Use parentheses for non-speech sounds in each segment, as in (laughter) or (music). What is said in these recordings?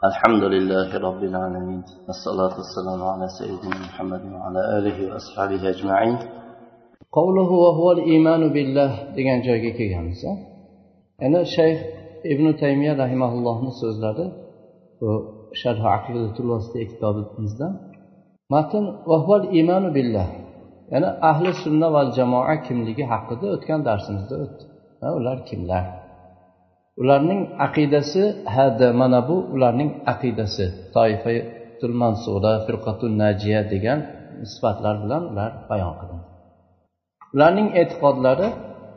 الحمد لله رب العالمين والصلاة والسلام على سيدنا محمد وعلى آله وأصحابه أجمعين قوله وهو الإيمان بالله degan joyga kelganmiz yana shayx ibn taymiya rahimaullohni so'zlari bu sharh aqidatul vasita kitobimizda matn vahval imanu billah yana ahli sunna val jamoa kimligi haqida o'tgan darsimizda o'tdi ular kimlar Ularning aqidasi hada mana bu ularning aqidasi. Toifatul mansura firqatul najiya degan sifatlar bilan ular bayon qilindi. Ularning e'tiqodlari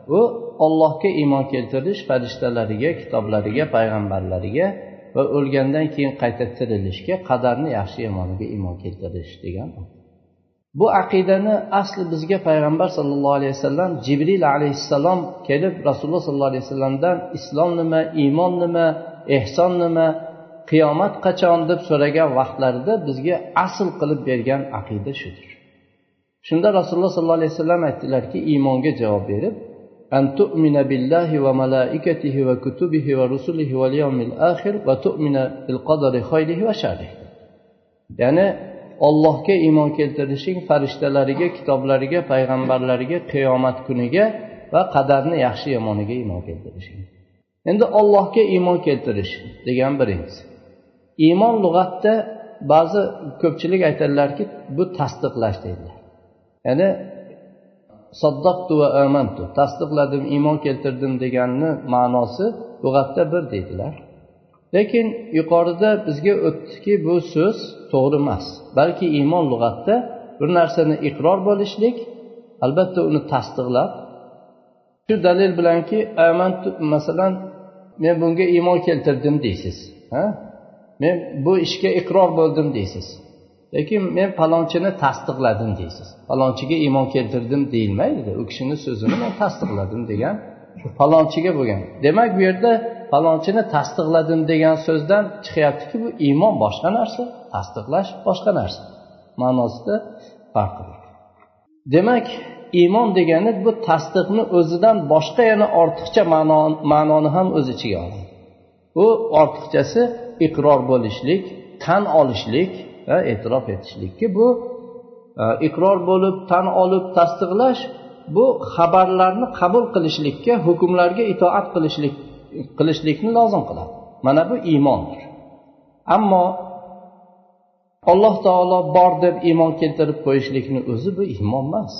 bu ollohga iymon keltirish farishtalariga kitoblariga payg'ambarlariga va o'lgandan keyin qayta tirilishga qadarni yaxshi yomoniga iymon keltirish degan. bu aqidani asli bizga payg'ambar sallallohu alayhi vasallam jibril alayhissalom kelib rasululloh sollallohu alayhi vasallamdan islom nima iymon nima ehson nima qiyomat qachon deb so'ragan vaqtlarida bizga asl qilib bergan aqida shudir shunda rasululloh sollallohu alayhi vasallam aytdilarki iymonga javob berib أن تؤمن بالله وملائكته وكتبه ورسله واليوم الآخر وتؤمن بالقدر خيره وشره يعني ollohga iymon keltirishing farishtalariga kitoblariga payg'ambarlariga qiyomat kuniga va qadarni yaxshi yomoniga iymon keltirishing. Endi ollohga iymon keltirish degan birinchisi. Iymon lug'atda ba'zi ko'pchilik aytadilarki bu tasdiqlash deydilar. Ya'ni soddaqtu va amantu tasdiqladim iymon keltirdim deganni ma'nosi lug'atda bir deydilar. Lekin yuqorida bizga o'tdiki bu so'z to'g'ri emas. Balki iymon lug'atda bir narsani iqror bo'lishlik albatta uni tasdiqlab shu dalil bilanki amantu masalan men bunga iymon keltirdim deysiz ha? Men bu ishga iqror bo'ldim deysiz. Lekin men palonchini tasdiqladim deysiz. Palonchiga iymon keltirdim deyilmaydi. U kishini so'zini men tasdiqladim degan falonchiga bo'lgan. Demak bu yerda falonchini tasdiqladim degan so'zdan chiqyaptiki bu iymon boshqa narsa tasdiqlash boshqa narsa. Ma'nosida farqi bor demak iymon degani bu tasdiqni o'zidan boshqa yana ortiqcha ma'noni ham o'z ichiga oladi. Bu ortiqchasi iqror bo'lishlik tan olishlik va e'tirof etishlikki bu e, iqror bo'lib tan olib tasdiqlash bu xabarlarni qabul qilishlikka hukmlarga itoat qilishlik qilishlikni lozim qiladi. Mana bu iymondir. Ammo alloh taolo bor deb iymon keltirib qo'yishlikni o'zi bu iymon emas.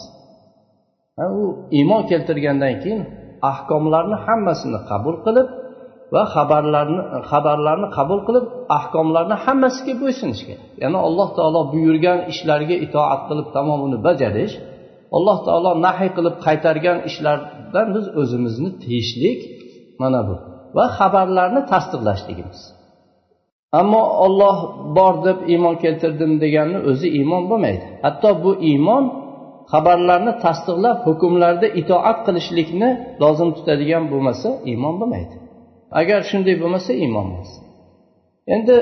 U iymon keltirgandan keyin ahkomlarni hammasini qabul qilib va xabarlarni xabarlarni qabul qilib ahkomlarni hammasiga bo'ysunish kerak ya'ni alloh taolo buyurgan ishlarga itoat qilib tamom uni bajarish alloh taolo nahiy qilib qaytargan ishlardan biz o'zimizni tiyishlik mana bu. Va xabarlarni tasdiqlashligimiz. Ammo olloh bor deb iymon keltirdim deganni o'zi iymon bo'lmaydi. Hatto bu iymon xabarlarni tasdiqlab hukmlarda itoat qilishlikni lozim tutadigan bo'lmasa iymon bo'lmaydi. Agar shunday bo'lmasa iymon emas endi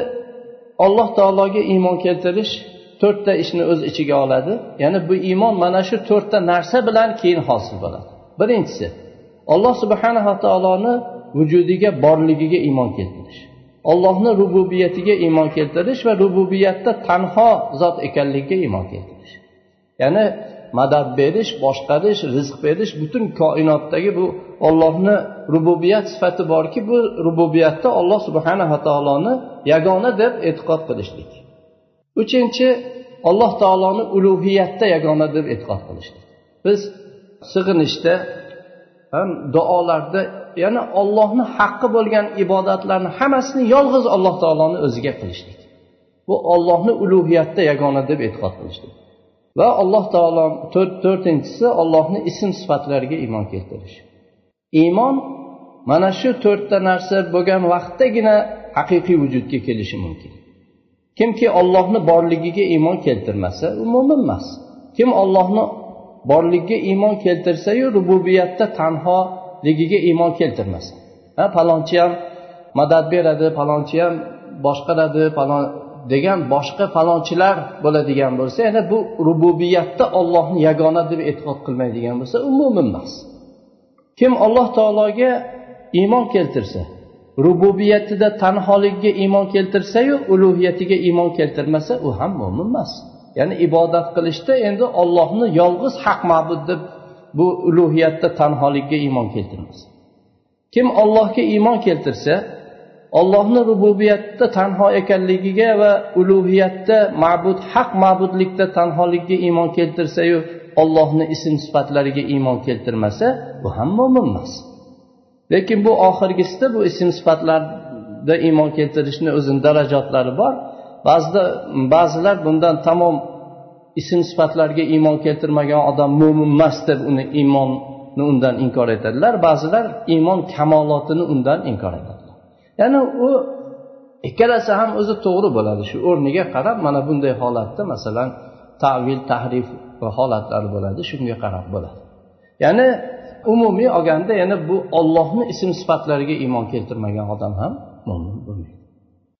alloh taologa iymon keltirish to'rtta ishni o'z ichiga oladi. Ya'ni bu iymon mana shu to'rtta narsa bilan keyin hosil bo'ladi. Birinchisi alloh subhanava taoloni vujudiga borligiga iymon keltirish. Ollohni rububiyatiga iymon keltirish va rububiyatda tanho zot ekanligiga iymon keltirish. Ya'ni madad berish boshqarish rizq berish butun koinotdagi bu ollohni rububiyat sifati borki bu rububiyatda olloh subhanava taoloni yagona deb e'tiqod qilishlik. Uchinchi alloh taoloni ulug'iyatda yagona deb e'tiqod qilishlik biz sig'inishda ham duolarda ya'ni ollohni haqqi bo'lgan ibodatlarni hammasini yolg'iz alloh taoloni o'ziga qilishlik. Bu ollohni ulug'iyatda yagona deb e'tiqod qilishlik va alloh taolo to'rtinchisi ollohni ism sifatlariga iymon keltirish. Iymon mana shu to'rtta narsa bo'lgan vaqtdagina haqiqiy vujudga kelishi mumkin. Kimki ollohni borligiga iymon keltirmasa u mo'min emas. Kim ollohni borligiga iymon keltirsayu rububiyatda tanholigiga iymon keltirmasa ha palonchi ham madad beradi palonchi ham boshqaradi palon degan boshqa falonchilar bo'ladigan bo'lsa yana bu rububiyatda ollohni yagona deb e'tiqod qilmaydigan bo'lsa u mo'min emas. Kim alloh taologa iymon keltirsa rububiyatida tanholigiga iymon keltirsayu ulug'iyatiga iymon keltirmasa u ham mo'min emas. Ya'ni ibodat qilishda endi ollohni yolg'iz haq ma'bud deb bu ulug'iyatda tanholikka iymon keltirmasa kim ollohga iymon keltirsa ollohni rububiyatda tanho ekanligiga va ulug'iyatda ma'bud haq ma'budlikda tanholikka iymon keltirsayu ollohni ism sifatlariga iymon keltirmasa bu ham mo'min emas. Lekin bu oxirgisida bu ism sifatlarda iymon keltirishni o'zini darajotlari bor. Ba'zida ba'zilar bundan tamom ism sifatlarga iymon keltirmagan odam mo'min emas deb uni iymonni undan inkor etadilar. Ba'zilar iymon kamolotini undan inkor etadilar. Ya'ni u ikkalasi ham o'zi to'g'ri bo'ladi. Shu o'rniga qarab mana bunday holatda masalan tavil tahrif va holatlari bo'ladi. Shunga qarab bo'ladi. Ya'ni umumiy olganda yana bu ollohni ism sifatlariga iymon keltirmagan odam ham mo'min bo'lmaydi.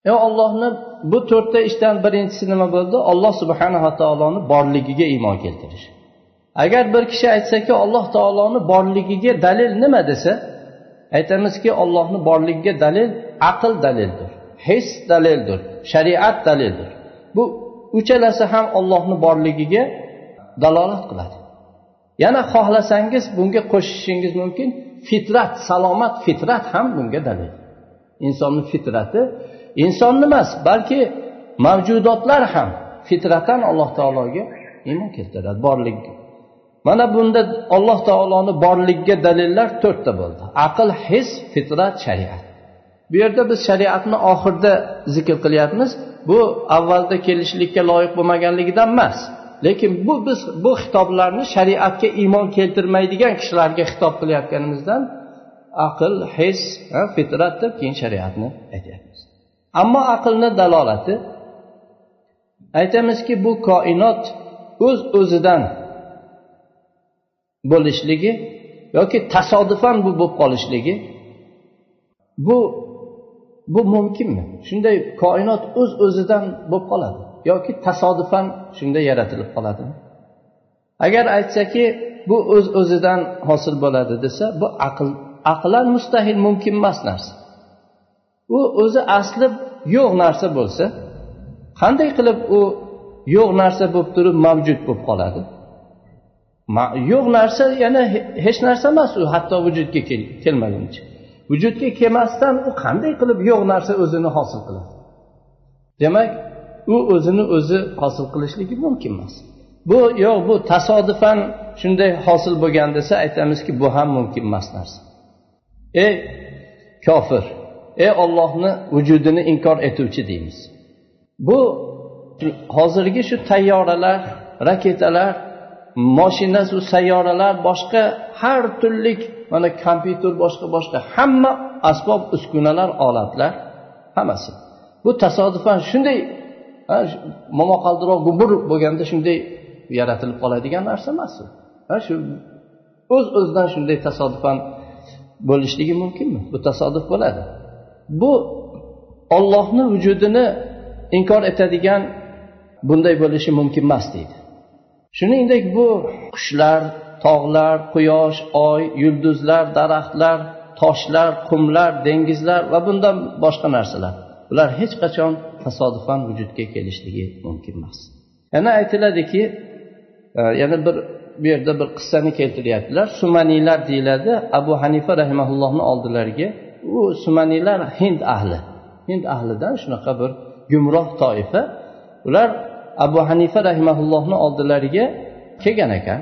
E ollohni bu to'rtta ishdan birinchisi nima bo'ldi? Olloh subhanava taoloni borligiga iymon keltirish. Agar bir kishi aytsaki alloh taoloni borligiga dalil nima desa aytamizki ollohni borligiga dalil aql dalildir his dalildir shariat dalildir. Bu uchalasi ham ollohni borligiga dalolat qiladi. Yana xohlasangiz bunga qo'shishingiz mumkin. Fitrat salomat fitrat ham bunga dalil. Insonni fitrati insonni emas balki mavjudotlar ham fitratan alloh taologa iymon keltiradi borlik mana bunda alloh taoloni borligiga dalillar to'rtta bo'ldi. Aql his fitrat shariat. Bu yerda biz shariatni oxirida zikr qilyapmiz. Bu avvalda kelishlikka loyiq bo'lmaganligidan emas. Lekin bu biz bu xitoblarni shariatga iymon keltirmaydigan kishilarga xitob qilayotganimizdan aql his fitrat deb keyin shariatni aytyapmiz. Ammo aqlni dalolati aytamizki bu koinot o'z uz o'zidan bo'lishligi yoki tasodifan bu bo'lib qolishligi bu bu mumkinmi? Shunday koinot o'z uz o'zidan bo'lib qoladi. Yoki tasodifan shunday yaratilib qoladimi? Agar aytsaki bu o'z öz o'zidan hosil bo'ladi desa bu aql aqlan mustahil mumkin emas narsa. U o'zi asli yo'q narsa bo'lsa qanday qilib u yo'q narsa bo'lib turib mavjud bo'lib qoladi? Yo'q narsa yana hech narsa emas u hatto vujudga kelmaguncha. Vujudga kelmasdan u qanday qilib yo'q narsa o'zini hosil qiladi? Demak u o'zini o'zi hosil qilishligi mumkin emas. Bu yo'q bu tasodifan shunday hosil bo'lgan desa aytamizki bu ham mumkin emas narsa. Ey kofir ey ollohni vujudini inkor etuvchi deymiz. Bu hozirgi shu tayyoralar raketalar moshinasi sayyoralar boshqa har turlik mana kompyuter boshqa boshqa hamma asbob uskunalar olatlar hammasi. Bu tasodifan shunday momaqaldiroq gumur bo'lganda shunday yaratilib qoladigan narsa emas u. Shu o'z o'zidan shunday tasodifan bo'lishligi mumkinmi? Bu tasodif bo'ladi. Bu ollohni vujudini inkor etadigan bunday bo'lishi mumkin emas deydi. Shuningdek bu qushlar tog'lar quyosh oy yulduzlar daraxtlar toshlar qumlar dengizlar va bundan boshqa narsalar. Bular hech qachon tasodifan vujudga kelishligi mumkin emas. Yana aytiladiki e, yana bir bu yerda bir qissani keltiryaptilar. Sumaniylar deyiladi. Abu hanifa rahimaullohni oldilariga u sumaniylar hind ahli. Hind ahlidan shunaqa bir gumroh toifa. Ular abu hanifa rahimaullohni oldilariga kelgan ekan.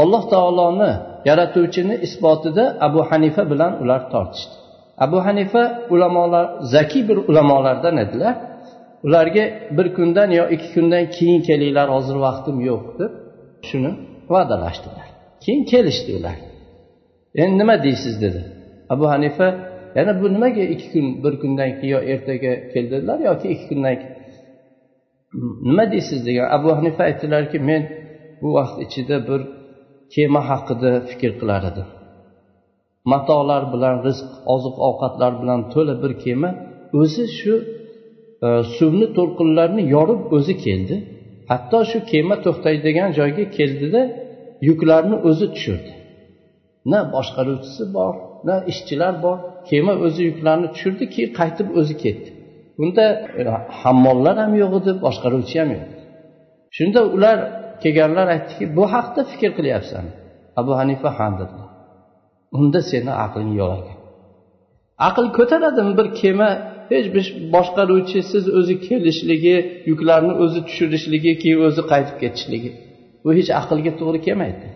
Alloh taoloni yaratuvchini isbotida abu hanifa bilan ular tortishdi. Abu hanifa ulamolar zakiy bir ulamolardan edilar. Ularga bir kundan yo ikki kundan keyin kelinglar hozir vaqtim yo'q deb shuni va'dalashdilar. Keyin kelishdi ular endi nima deysiz? dedi. Abu hanifa yana bu nimaga ikki kun bir kundan keyin yo ertaga kel dedilar yoki ikki kundan keyin? Nima deysiz? degan. Abu hanifa aytdilarki men bu vaqt ichida bir kema haqida fikr qilar edim. Matolar bilan rizq oziq ovqatlar bilan to'la bir kema o'zi shu e, suvni to'lqinlarni yorib o'zi keldi. Hatto shu kema to'xtaydigan joyga keldida yuklarni o'zi tushirdi. Na boshqaruvchisi bor na ishchilar bor. Kema o'zi yuklarni tushirdi keyin qaytib o'zi ketdi. Bunda e, hammollar ham yo'q edi boshqaruvchi ham yo'q. Shunda ular kelganlar aytdiki bu haqda fikr qilyapsan. Abu hanifa ha dedilar unda seni aqling yo'q ekan. Aql ko'taradimi bir kema hech bir boshqaruvchisiz o'zi kelishligi yuklarni o'zi tushirishligi keyin o'zi qaytib ketishligi. Bu hech aqlga to'g'ri kelmaydi.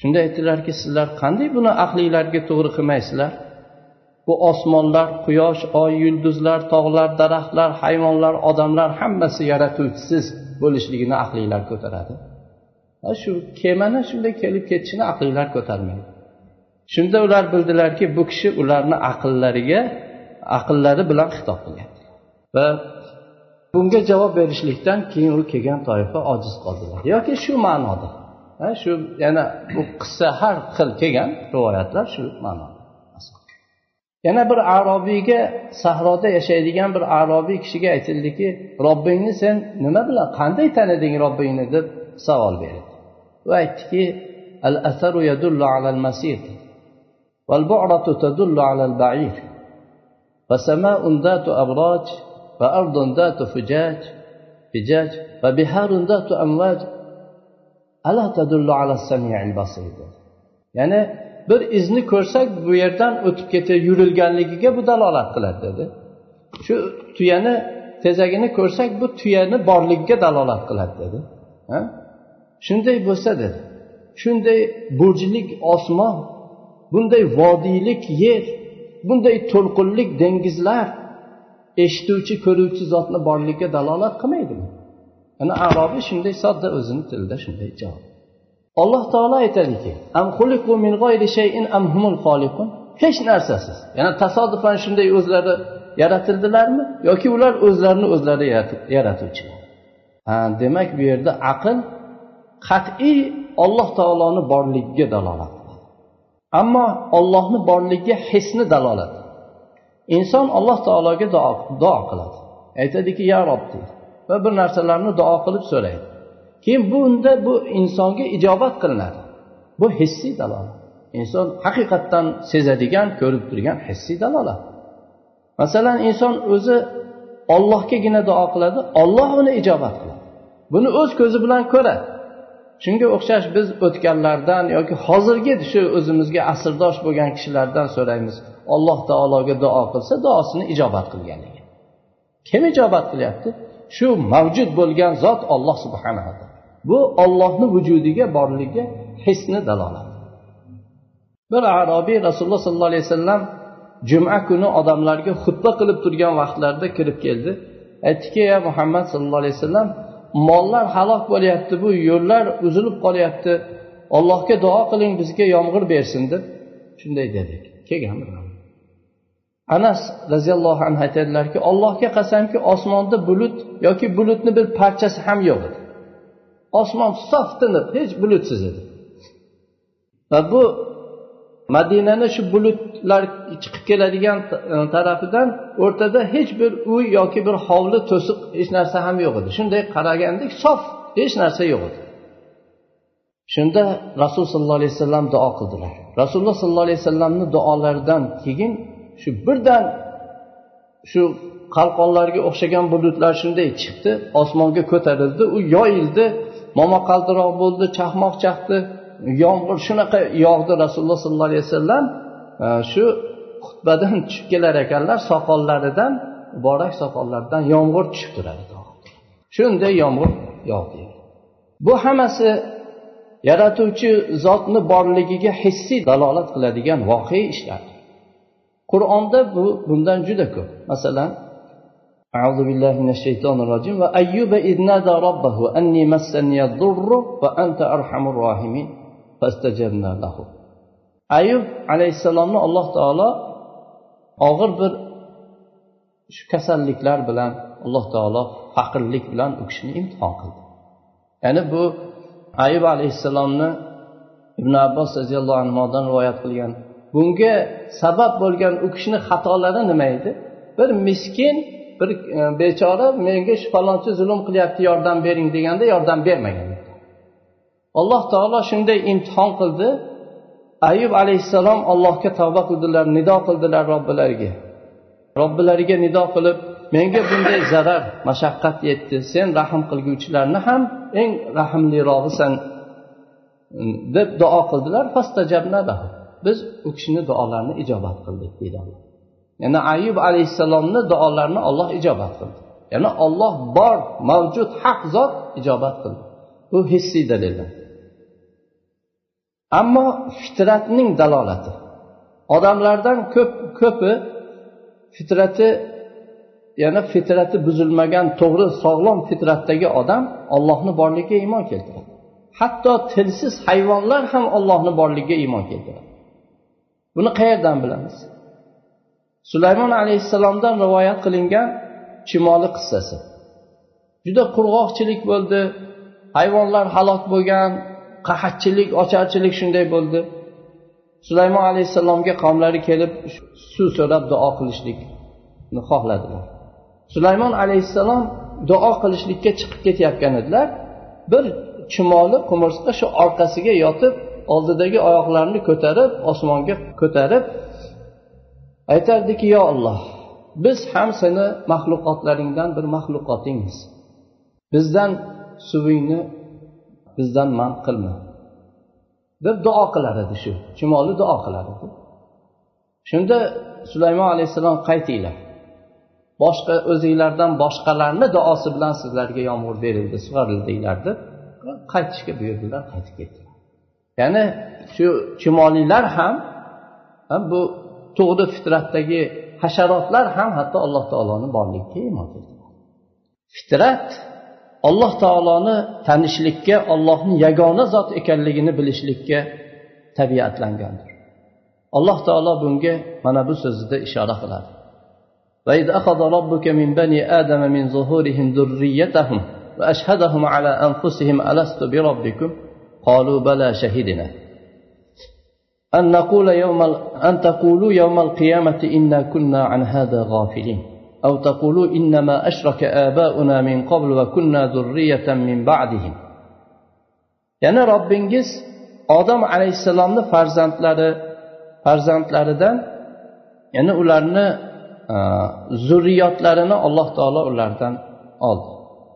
Shunda aytdilarki sizlar qanday buni aqlinglarga to'g'ri qilmaysizlar? Bu osmonlar quyosh oy yulduzlar tog'lar daraxtlar hayvonlar odamlar hammasi yaratuvchisiz bo'lishligini aqlinglar ko'taradi. Shu kemani shunday kelib ketishini aqlinglar ko'tarmaydi. Shunda ular bildilarki bu kishi ularni aqllariga aqllari bilan xitob qilgan. Va bunga javob berishlikdan keyin u kelgan toifa ojiz qoldilar. Yoki shu ma'noda. Shu yana bu qissa har xil kelgan rivoyatlar shu ma'noda. Yana bir arobiyga sahroda yashaydigan bir arobiy kishiga aytildiki robbingni sen nima bilan qanday taniding robbingni? deb savol berdi. U aytdiki al asaru yadullu alal masir والبعرة تدل على البعير فسماء ذات أبراج فأرض ذات فجاج فجاج فبحار ذات أمواج ألا تدل على السميع البصير يعني bir izni ko'rsak bu yerdan o'tib ketib yurilganligiga bu dalolat qiladi dedi shu tuyani tezagini ko'rsak bu tuyani borligiga dalolat qiladi dedi shunday bo'lsa dedi shunday burjlik osmon bunday vodiylik yer bunday to'lqinlik dengizlar eshituvchi ko'ruvchi zotni borligiga dalolat qilmaydimi? Ana arobiy shunday sodda o'zini tilida shunday javob. Alloh taolo aytadiki hech narsasiz. Yana tasodifan shunday o'zlari yaratildilarmi? Yoki ular o'zlarini o'zlari yaratuvchilar? Ha demak bu yerda aql qat'iy olloh taoloni borligiga dalolat. Ammo ollohni borligiga hisni dalolat. Inson alloh taologa duo qiladi. Aytadiki ya rob deydi va bir narsalarni duo qilib so'raydi. Keyin bunda bu insonga ijobat qilinadi. Bu hissiy dalolat. Inson haqiqatdan sezadigan ko'rib turgan hissiy dalolat. Masalan inson o'zi ollohgagina duo qiladi olloh uni ijobat qiladi. Buni o'z ko'zi bilan ko'radi. Shunga o'xshash biz o'tganlardan yoki hozirgi shu o'zimizga asrdosh bo'lgan kishilardan so'raymiz. Alloh taologa duo qilsa duosini ijobat qilganligi kim ijobat qilyapti? Shu mavjud bo'lgan zot olloh subhanahu bu ollohni vujudiga borligi hisni dalolat. Bir arobiy rasululloh sollallohu alayhi vasallam juma kuni odamlarga xutba qilib turgan vaqtlarida kirib keldi. Aytdiki ya muhammad sallallohu alayhi vasallam mollar halok bo'lyapti bu yo'llar uzilib qolyapti. Allohga duo qiling bizga yomg'ir bersin deb shunday dedik. Kelgan anas roziyallohu anhu aytadilarki allohga qasamki osmonda bulut yoki bulutni bir parchasi ham yo'q edi. Osmon sof tiniq hech bulutsiz edi. Va bu madinani shu bulutlar chiqib keladigan e, tarafidan o'rtada hech bir uy yoki bir hovli to'siq hech narsa ham yo'q edi. Shunday qaragandik sof hech narsa yo'q edi. Shunda rasululloh sollallohu alayhi vasallam duo qildilar. Rasululloh sollallohu alayhi vasallamni duolaridan keyin shu birdan shu qalqonlarga o'xshagan bulutlar shunday chiqdi osmonga ko'tarildi u yoyildi momaqaldiroq bo'ldi chaqmoq chaqdi. yomg'ir shunaqa yog'di rasululloh sollallohu alayhi vasallam e, shu xutbadan (laughs) tushib kelar ekanlar soqollaridan muborak soqollaridan yomg'ir tushib turadi shunday yomg'ir yog'di bu hammasi yaratuvchi zotni borligiga hissiy dalolat qiladigan voqea ishlar qur'onda bu bundan juda ko'p masalan أعوذ بالله من الشيطان الرجيم وأيوب إذ نادى ربه أني مسني الضر وأنت أرحم الراحمين فاستجبنا له ayub alayhissalomni alloh taolo og'ir bir shu kasalliklar bilan alloh taolo faqirlik bilan u kishini imtihon qildi ya'ni bu ayub alayhissalomni ibn abbos roziyallohu anhudan rivoyat qilgan bunga sabab bo'lgan u kishini xatolari nima edi bir miskin bir bechora menga shu falonchi zulm qilyapti yordam bering deganda yordam bermagan alloh taolo shunday imtihon qildi. Ayub alayhissalom allohga tavba qildilar nido qildilar robbilariga. Robbilariga nido qilib menga bunday zarar mashaqqat yetdi. Sen rahm qilguvchilarni ham eng rahmlirog'isan mm, deb duo qildilar. Biz u kishini duolarini ijobat qildik deydi alloh. Ya'ni ayub alayhissalomni duolarini olloh ijobat qildi. Ya'ni olloh bor mavjud haq zot ijobat qildi. Bu hissiy dalillar ammo fitratning dalolati. Odamlardan ko'p ko'pi fitrati ya'ni fitrati buzilmagan to'g'ri sog'lom fitratdagi odam ollohni borligiga iymon keltiradi. Hatto tilsiz hayvonlar ham ollohni borligiga iymon keltiradi. Buni qayerdan bilamiz? Sulaymon alayhissalomdan rivoyat qilingan chumoli qissasi. Juda qurg'oqchilik bo'ldi hayvonlar halok bo'lgan qahatchilik ocharchilik shunday bo'ldi. Sulaymon alayhissalomga qavmlari kelib suv so'rab duo qilishlikni xohladilar. Sulaymon alayhissalom duo qilishlikka chiqib ketayotgan edilar. Bir chumoli qumursqa shu orqasiga yotib oldidagi oyoqlarini ko'tarib osmonga ko'tarib aytardiki yo olloh biz ham seni maxluqotlaringdan bir maxluqotingmiz bizdan suvingni bizdan man qilma. Deb duo qilar edi shu. Chumoli duo qilar edi. Shunda sulaymon alayhissalom qaytinglar. Boshqa o'zinglardan boshqalarni duosi bilan sizlarga yomg'ir berildi sug'orildinglar deb qaytishga buyurdilar qaytib ketdilar. Ya'ni shu chumolilar ham bu tug'di fitratdagi hasharotlar ham hatto alloh taoloni borligiga iymon keltiradi fitrat alloh taoloni tanishlikka ollohni yagona zot ekanligini bilishlikka tabiatlangandir alloh taolo bunga mana bu so'zida ishora qiladi وإذ أخذ ربك من بني آدم من ظهورهم ذريتهم وأشهدهم على أنفسهم ألست بربكم قالوا بلى شهدنا أن نقول يوم أن تقولوا يوم القيامة إنا كنا عن هذا غافلين أو تقولوا إنما أشرك آباؤنا من قبل وكنا ذرية من بعدهم يعني ربingiz odam alayhissalomni farzandlari farzandlaridan ya'ni ularni zurriyotlarini alloh taolo ulardan oldi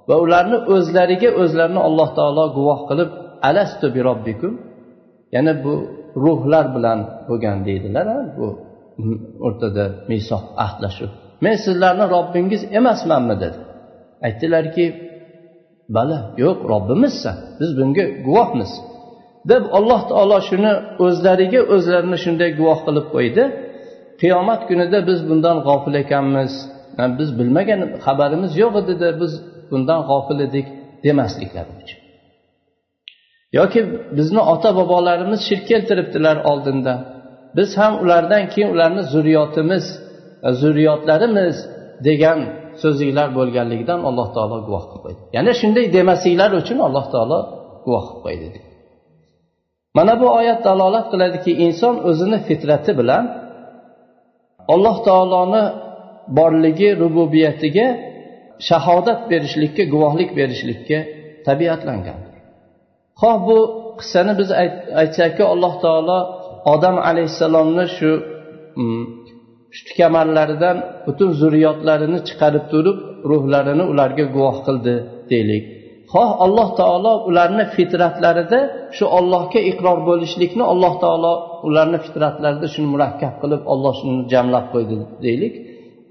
va ularni o'zlariga o'zlarini alloh taolo guvoh qilib alastu bi robbikum ya'ni bu ruhlar bilan bo'lgan deydilar bu o'rtada misoq ahdlashuv Men sizlarni robbingiz emasmanmi dedi. Aytdilarki bala yo'q robbimizsan biz bunga guvohmiz. Deb alloh taolo shuni o'zlariga o'zlarini shunday guvoh qilib qo'ydi. Qiyomat kunida biz bundan g'ofil ekanmiz. Biz bilmagan xabarimiz yo'q edida biz bundan g'ofil edik demasliklari uchun. Yoki bizni ota bobolarimiz shirk keltiribdilar oldinda. Biz ham ulardan keyin ularni zurriyotimiz zurriyotlarimiz degan so'zinglar bo'lganligidan alloh taolo guvoh qilib qo'ydi. Ya'ni shunday demasinglar uchun alloh taolo guvoh qilib qo'ydi mana bu oyat dalolat qiladiki inson o'zini fitrati bilan alloh taoloni borligi rububiyatiga shahodat berishlikka guvohlik berishlikka tabiatlangan. Xoh bu qissani biz aytsakki alloh taolo odam alayhissalomni shu mm, pushti kamarlaridan butun zurriyotlarini chiqarib turib ruhlarini ularga guvoh qildi deylik. Xoh alloh taolo ularni fitratlarida shu ollohga iqror bo'lishlikni alloh taolo ularni fitratlarida shuni murakkab qilib olloh shuni jamlab qo'ydi deylik.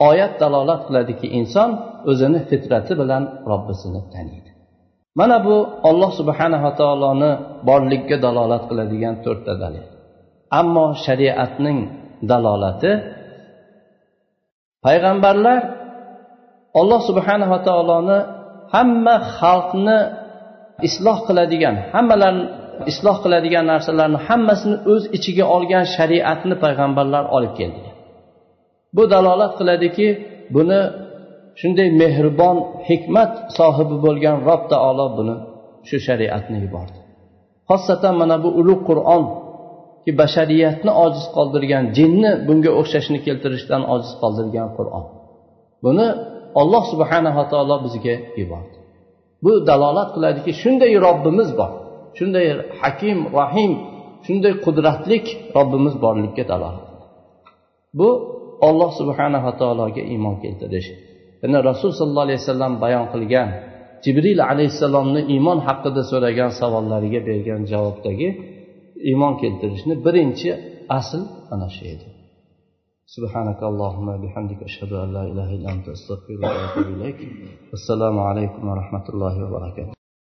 Oyat dalolat qiladiki inson o'zini fitrati bilan robbisini taniydi. Mana bu olloh subhanava taoloni borligiga dalolat qiladigan to'rtta dalil. Ammo shariatning dalolati payg'ambarlar olloh subhanava taoloni hamma xalqni isloh qiladigan hammalarni isloh qiladigan narsalarni hammasini o'z ichiga olgan shariatni payg'ambarlar olib keldi. Bu dalolat qiladiki buni shunday mehribon hikmat sohibi bo'lgan rob taolo buni shu shariatni yubordi. Xosatan mana bu ulug' qur'on bashariyatni ojiz qoldirgan jinni bunga o'xshashni keltirishdan ojiz qoldirgan qur'on. Buni olloh subhanava taolo bizga yubordi. Bu dalolat qiladiki shunday robbimiz bor shunday hakim rahim shunday qudratlik robbimiz borligiga dalolat bu olloh subhanava taologa iymon keltirish. Yana rasul sollallohu alayhi vasallam bayon qilgan jibril alayhissalomni iymon haqida so'ragan savollariga bergan javobdagi iymon keltirishni birinchi asl ana shu edi سبحانك اللهم بحمدك أشهد أن لا إله إلا أنت أستغفرك وأتوب إليك والسلام عليكم ورحمة الله وبركاته